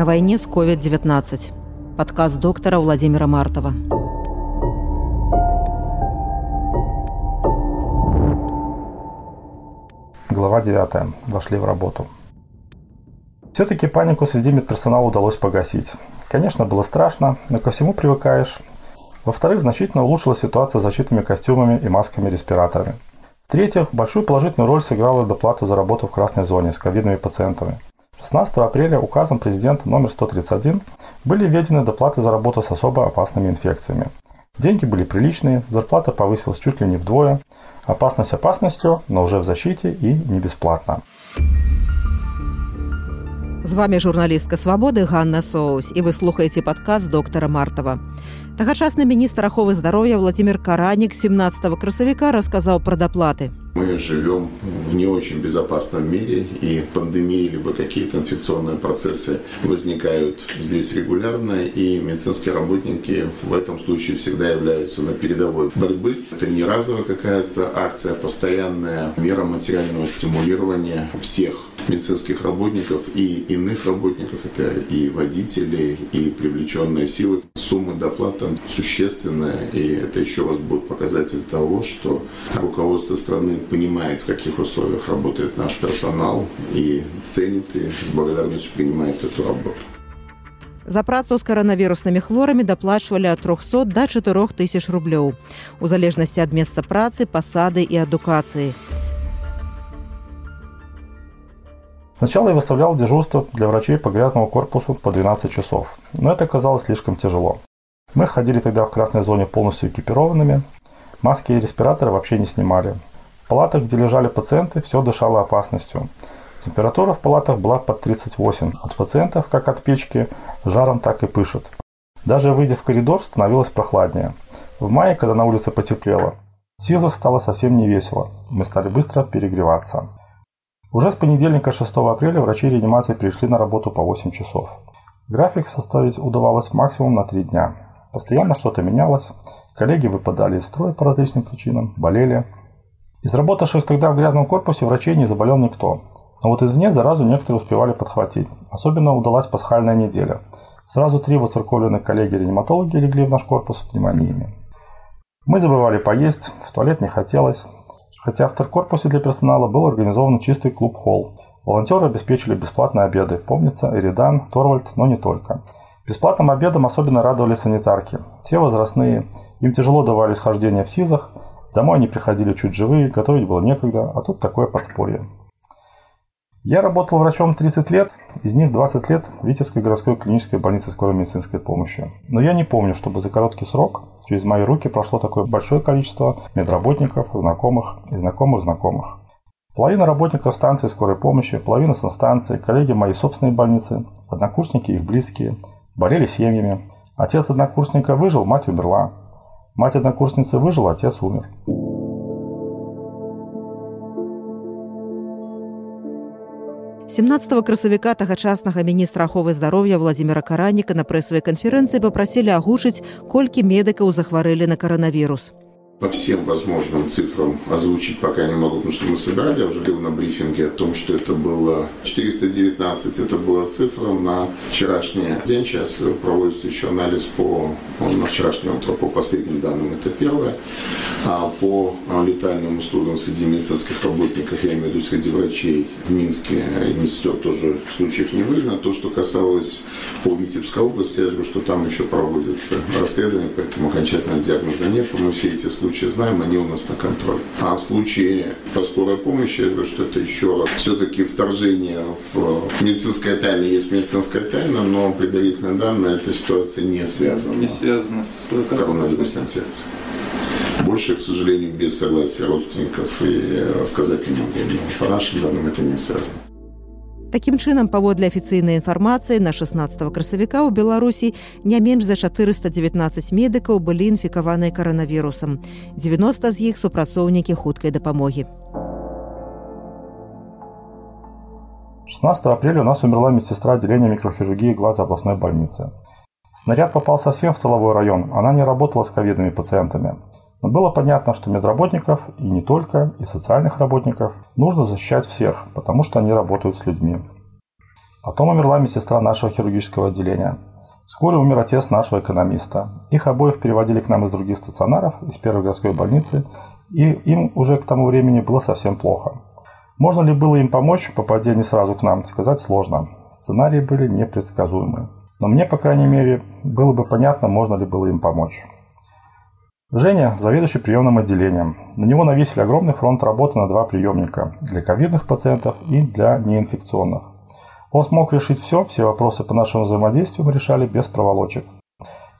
На войне с COVID-19. Подкаст доктора Владимира Мартова. Глава 9. Вошли в работу. Все-таки панику среди медперсонала удалось погасить. Конечно, было страшно, но ко всему привыкаешь. Во-вторых, значительно улучшилась ситуация с защитными костюмами и масками-респираторами. В-третьих, большую положительную роль сыграла доплата за работу в красной зоне с ковидными пациентами. 16 апреля указом президента номер 131 были введены доплаты за работу с особо опасными инфекциями. Деньги были приличные, зарплата повысилась чуть ли не вдвое. Опасность опасностью, но уже в защите и не бесплатно. З вами журналістка свабоды Ганна Соус і вы слухаеце падказ доктара Мартава. Тагачасны міністр аховы здароўя Владимир Каранік 17 красавіка расказаў пра даплаты. Мы живем в не очень безопасном мире, и пандемии либо какие-то инфекционные процессы возникают здесь регулярно, и медицинские работники в этом случае всегда являются на передовой борьбы. Это не разовая какая-то акция, а постоянная мера материального стимулирования всех медицинских работников и иных работников, это и водители, и привлеченные силы. Сумма доплаты существенная, и это еще раз будет показатель того, что руководство страны понимает, в каких условиях работает наш персонал, и ценит и с благодарностью принимает эту работу. За працу з каранавіруснымі хворамі даплачвалі ад 300 да 4 тысяч рублёў у залежнасці ад месца працы, пасады і адукацыі. Сначала я выставлял дежурство для врачей по грязному корпусу по 12 часов, но это оказалось слишком тяжело. Мы ходили тогда в красной зоне полностью экипированными, маски и респираторы вообще не снимали. В палатах, где лежали пациенты, все дышало опасностью. Температура в палатах была под 38. От пациентов, как от печки, жаром так и пышет. Даже выйдя в коридор, становилось прохладнее. В мае, когда на улице потеплело, в СИЗах стало совсем не весело. Мы стали быстро перегреваться. Уже с понедельника 6 апреля врачи реанимации пришли на работу по 8 часов. График составить удавалось максимум на 3 дня. Постоянно что-то менялось. Коллеги выпадали из строя по различным причинам, болели. Из работавших тогда в грязном корпусе врачей не заболел никто. Но вот извне заразу некоторые успевали подхватить. Особенно удалась пасхальная неделя. Сразу три воцерковленных коллеги-реаниматологи легли в наш корпус с пневмониями. Мы забывали поесть, в туалет не хотелось. Хотя в теркорпусе для персонала был организован чистый клуб-холл. Волонтеры обеспечили бесплатные обеды. Помнится, Эридан, Торвальд, но не только. Бесплатным обедом особенно радовали санитарки. Все возрастные, им тяжело давали схождения в СИЗах, домой они приходили чуть живые, готовить было некогда, а тут такое подспорье. Я работал врачом 30 лет, из них 20 лет в Витебской городской клинической больнице скорой медицинской помощи. Но я не помню, чтобы за короткий срок через мои руки прошло такое большое количество медработников, знакомых и знакомых знакомых. Половина работников станции скорой помощи, половина санстанции, коллеги моей собственной больницы, однокурсники их близкие, болели семьями. Отец однокурсника выжил, мать умерла. Мать однокурсницы выжила, отец умер. 17 красавіка тагачаснага міністра аховы здароўя владимира караніка на прэсавай канферэнцыі папрасілі агучыць колькі медыкаў захварэлі на каранавірус по всем возможным цифрам озвучить пока не могу, потому что мы собирали, я уже говорил на брифинге о том, что это было 419, это была цифра на вчерашний день, сейчас проводится еще анализ по на вчерашнее утро, по последним данным, это первое, а по летальным услугам среди медицинских работников, я имею в виду среди врачей в Минске и медсестер тоже случаев не выявлено. То, что касалось по Витебской области, я же говорю, что там еще проводится расследование, поэтому окончательного диагноза нет, мы все эти случаи случаи знаем, они у нас на контроле. А случаи по скорой помощи, говорю, что это еще все-таки вторжение в медицинская тайна. Есть медицинская тайна, но предварительные данные этой ситуации не связаны. Не связаны с коронавирусной инфекцией. Больше, к сожалению, без согласия родственников и рассказать не могу. Но по нашим данным это не связано. Такім чынам паводле афіцыйнай інфармацыі на 16 красавіка ў беларусі не менш за 419 медыкаў былі інфікаваныя каранавірусам 90 з іх супрацоўнікі хуткай дапамогі 16 апреля у нас умерла медсестра отделения микрохирургии глаза областной больницы. Снаряд попал совсем в целовой район, она не работала с ковидными пациентами. Но было понятно, что медработников, и не только, и социальных работников, нужно защищать всех, потому что они работают с людьми. Потом умерла медсестра нашего хирургического отделения. Вскоре умер отец нашего экономиста. Их обоих переводили к нам из других стационаров, из первой городской больницы, и им уже к тому времени было совсем плохо. Можно ли было им помочь, попадя не сразу к нам, сказать сложно. Сценарии были непредсказуемы. Но мне, по крайней мере, было бы понятно, можно ли было им помочь. Женя – заведующий приемным отделением. На него навесили огромный фронт работы на два приемника – для ковидных пациентов и для неинфекционных. Он смог решить все, все вопросы по нашему взаимодействию мы решали без проволочек.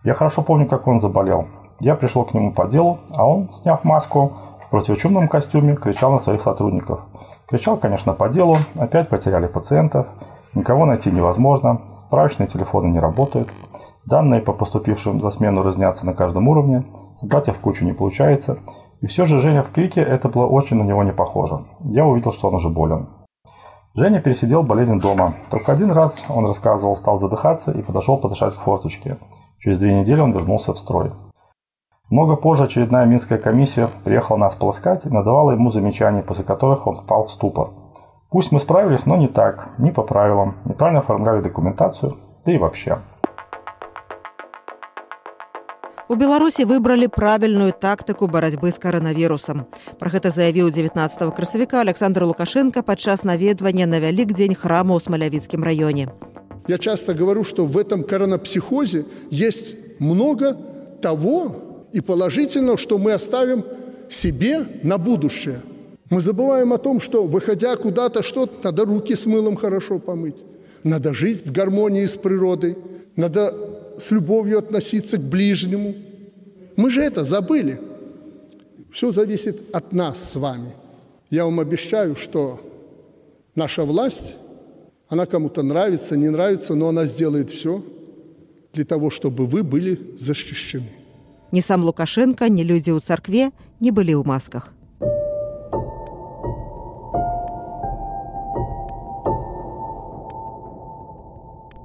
Я хорошо помню, как он заболел. Я пришел к нему по делу, а он, сняв маску, в противочумном костюме, кричал на своих сотрудников. Кричал, конечно, по делу, опять потеряли пациентов, никого найти невозможно, справочные телефоны не работают, данные по поступившим за смену разнятся на каждом уровне, собрать их в кучу не получается, и все же Женя в крике это было очень на него не похоже. Я увидел, что он уже болен. Женя пересидел болезнь дома. Только один раз, он рассказывал, стал задыхаться и подошел подышать к форточке. Через две недели он вернулся в строй. Много позже очередная Минская комиссия приехала нас полоскать и надавала ему замечаний, после которых он впал в ступор. Пусть мы справились, но не так, не по правилам, неправильно оформляли документацию, да и вообще. У беларусі выбралі правільную тактыку барацьбы з каранавірусам пра гэта заявіў 19 красавіка александр лукашенко падчас наведвання на вялік дзень храма ў смалявіцкім раёне я часто говорю что в этом коронапсихозе есть много того и положительного что мы оставим себе на будущее мы забываем о том что выходя куда-то что-то надо руки с мылом хорошо помыть надо жить в гармонии с природой надо с любовью относиться к ближнему. Мы же это забыли. Все зависит от нас с вами. Я вам обещаю, что наша власть, она кому-то нравится, не нравится, но она сделает все для того, чтобы вы были защищены. Ни сам Лукашенко, ни люди у церкве не были в масках.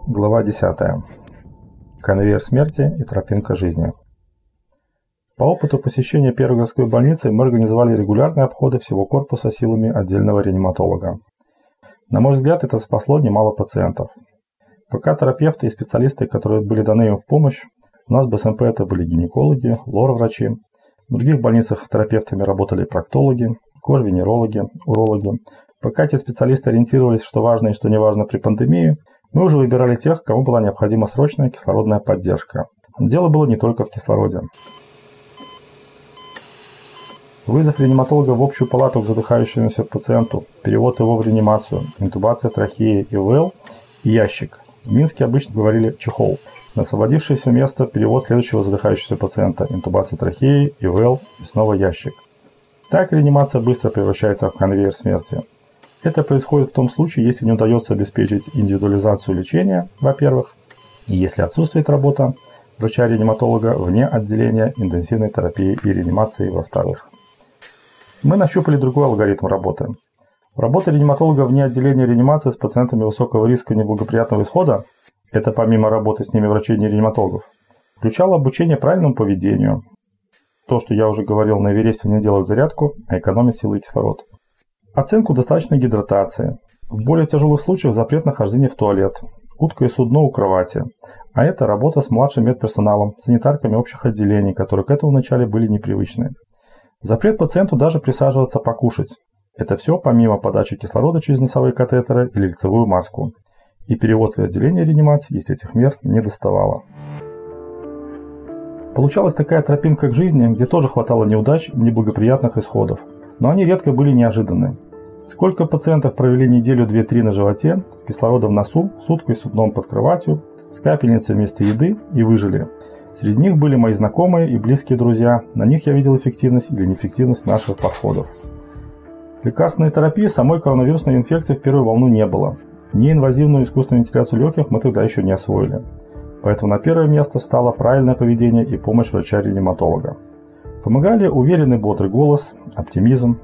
Глава 10 конвейер смерти и тропинка жизни. По опыту посещения первой городской больницы мы организовали регулярные обходы всего корпуса силами отдельного реаниматолога. На мой взгляд, это спасло немало пациентов. Пока терапевты и специалисты, которые были даны им в помощь, у нас в БСМП это были гинекологи, лор-врачи. В других больницах терапевтами работали проктологи, кожвенерологи, урологи. Пока эти специалисты ориентировались, что важно и что не важно при пандемии, мы уже выбирали тех, кому была необходима срочная кислородная поддержка. Дело было не только в кислороде. Вызов реаниматолога в общую палату к задыхающемуся пациенту, перевод его в реанимацию, интубация трахеи ИВЛ и ящик. В Минске обычно говорили «чехол». На освободившееся место перевод следующего задыхающегося пациента, интубация трахеи, ИВЛ и снова ящик. Так реанимация быстро превращается в конвейер смерти. Это происходит в том случае, если не удается обеспечить индивидуализацию лечения, во-первых, и если отсутствует работа врача-реаниматолога вне отделения интенсивной терапии и реанимации, во-вторых. Мы нащупали другой алгоритм работы. Работа реаниматолога вне отделения реанимации с пациентами высокого риска неблагоприятного исхода, это помимо работы с ними врачей-реаниматологов, включало обучение правильному поведению, то, что я уже говорил, на Эвересте не делают зарядку, а экономят силы и кислород – Оценку достаточной гидратации. В более тяжелых случаях запрет нахождения в туалет, утка и судно у кровати. А это работа с младшим медперсоналом, санитарками общих отделений, которые к этому вначале были непривычны. Запрет пациенту даже присаживаться покушать. Это все помимо подачи кислорода через носовые катетеры или лицевую маску. И перевод в отделение реанимации, если этих мер не доставало. Получалась такая тропинка к жизни, где тоже хватало неудач неблагоприятных исходов. Но они редко были неожиданны. Сколько пациентов провели неделю 2-3 на животе, с кислородом в носу, суткой с судном под кроватью, с капельницей вместо еды и выжили. Среди них были мои знакомые и близкие друзья, на них я видел эффективность или неэффективность наших подходов. Лекарственной терапии самой коронавирусной инфекции в первую волну не было. Неинвазивную искусственную вентиляцию легких мы тогда еще не освоили. Поэтому на первое место стало правильное поведение и помощь врача-реаниматолога. Помогали уверенный бодрый голос, оптимизм,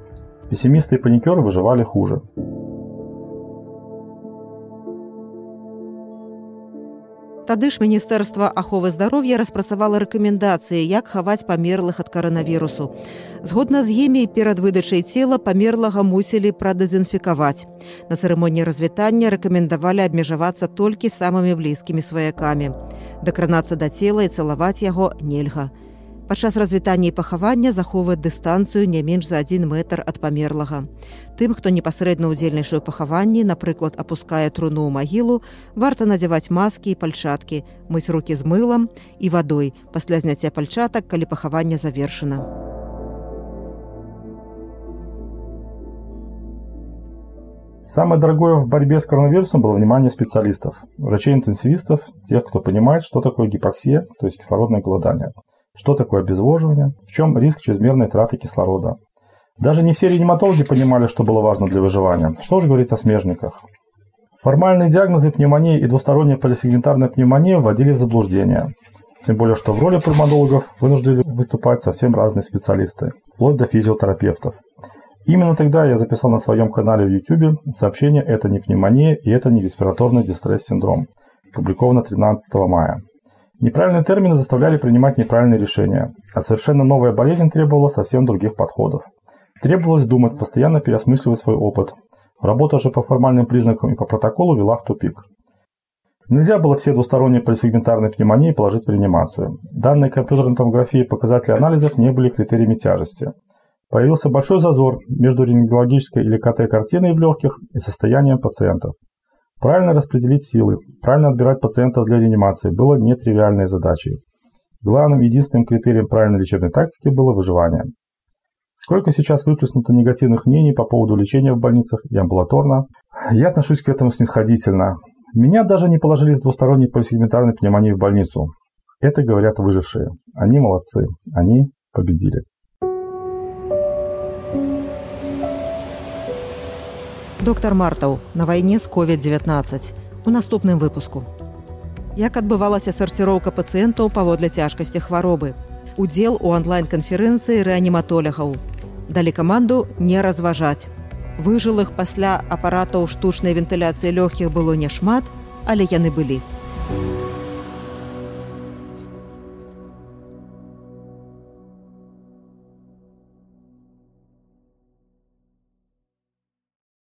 Пессимисты и паникеры выживали хуже. Тады ж міністэрства аховы здароўя распрацавала рэкамендацыі, як хаваць памерлых ад каранавірусу. Згодна з імі перад выдачай цела памерлага мусілі прадэзінфікаваць. На цырымоніі развітання рэкамендавалі абмежавацца толькі самымі блізкімі сваякамі. Дакранацца да цела і цалаваць яго нельга. Падчас развітання і пахавання захоўваць дыстанцыю не менш за адзін метр ад памерлага. Тым, хто непасрэдна ўдзельнічае ў пахаванні, напрыклад, апускае труну ў магілу, варта надзяваць маскі і пальчаткі, мыць рукі з мылам і вадой пасля зняцця пальчатак, калі пахаванне завершана. Самое дорогое в борьбе с коронавирусом было внимание специалистов, врачей-интенсивистов, тех, кто понимает, что такое гипоксия, то есть кислородное голодание – что такое обезвоживание? В чем риск чрезмерной траты кислорода? Даже не все реаниматологи понимали, что было важно для выживания. Что же говорить о смежниках? Формальные диагнозы пневмонии и двусторонняя полисегментарная пневмония вводили в заблуждение. Тем более, что в роли пульмонологов вынуждены выступать совсем разные специалисты, вплоть до физиотерапевтов. Именно тогда я записал на своем канале в YouTube сообщение «Это не пневмония и это не респираторный дистресс-синдром», опубликовано 13 мая. Неправильные термины заставляли принимать неправильные решения, а совершенно новая болезнь требовала совсем других подходов. Требовалось думать, постоянно переосмысливать свой опыт. Работа же по формальным признакам и по протоколу вела в тупик. Нельзя было все двусторонние полисегментарные пневмонии положить в реанимацию. Данные компьютерной томографии и показатели анализов не были критериями тяжести. Появился большой зазор между рентгенологической или КТ-картиной в легких и состоянием пациентов. Правильно распределить силы, правильно отбирать пациентов для реанимации было нетривиальной задачей. Главным единственным критерием правильной лечебной тактики было выживание. Сколько сейчас выплеснуто негативных мнений по поводу лечения в больницах и амбулаторно, я отношусь к этому снисходительно. Меня даже не положили с двусторонней полисегментарной пневмонии в больницу. Это говорят выжившие. Они молодцы. Они победили. Доктор мартаў на вайне з covid-19 у наступным выпуску. Як адбывалася сарціроўка пацыентаў паводле цяжкасці хваробы? Удзел у онлайн-канферэнцыі рэаніматолягаў далі каманду не разважаць. Выжылых пасля апаратаў штучнай вентыляцыі лёгкіх было няшмат але яны былі. у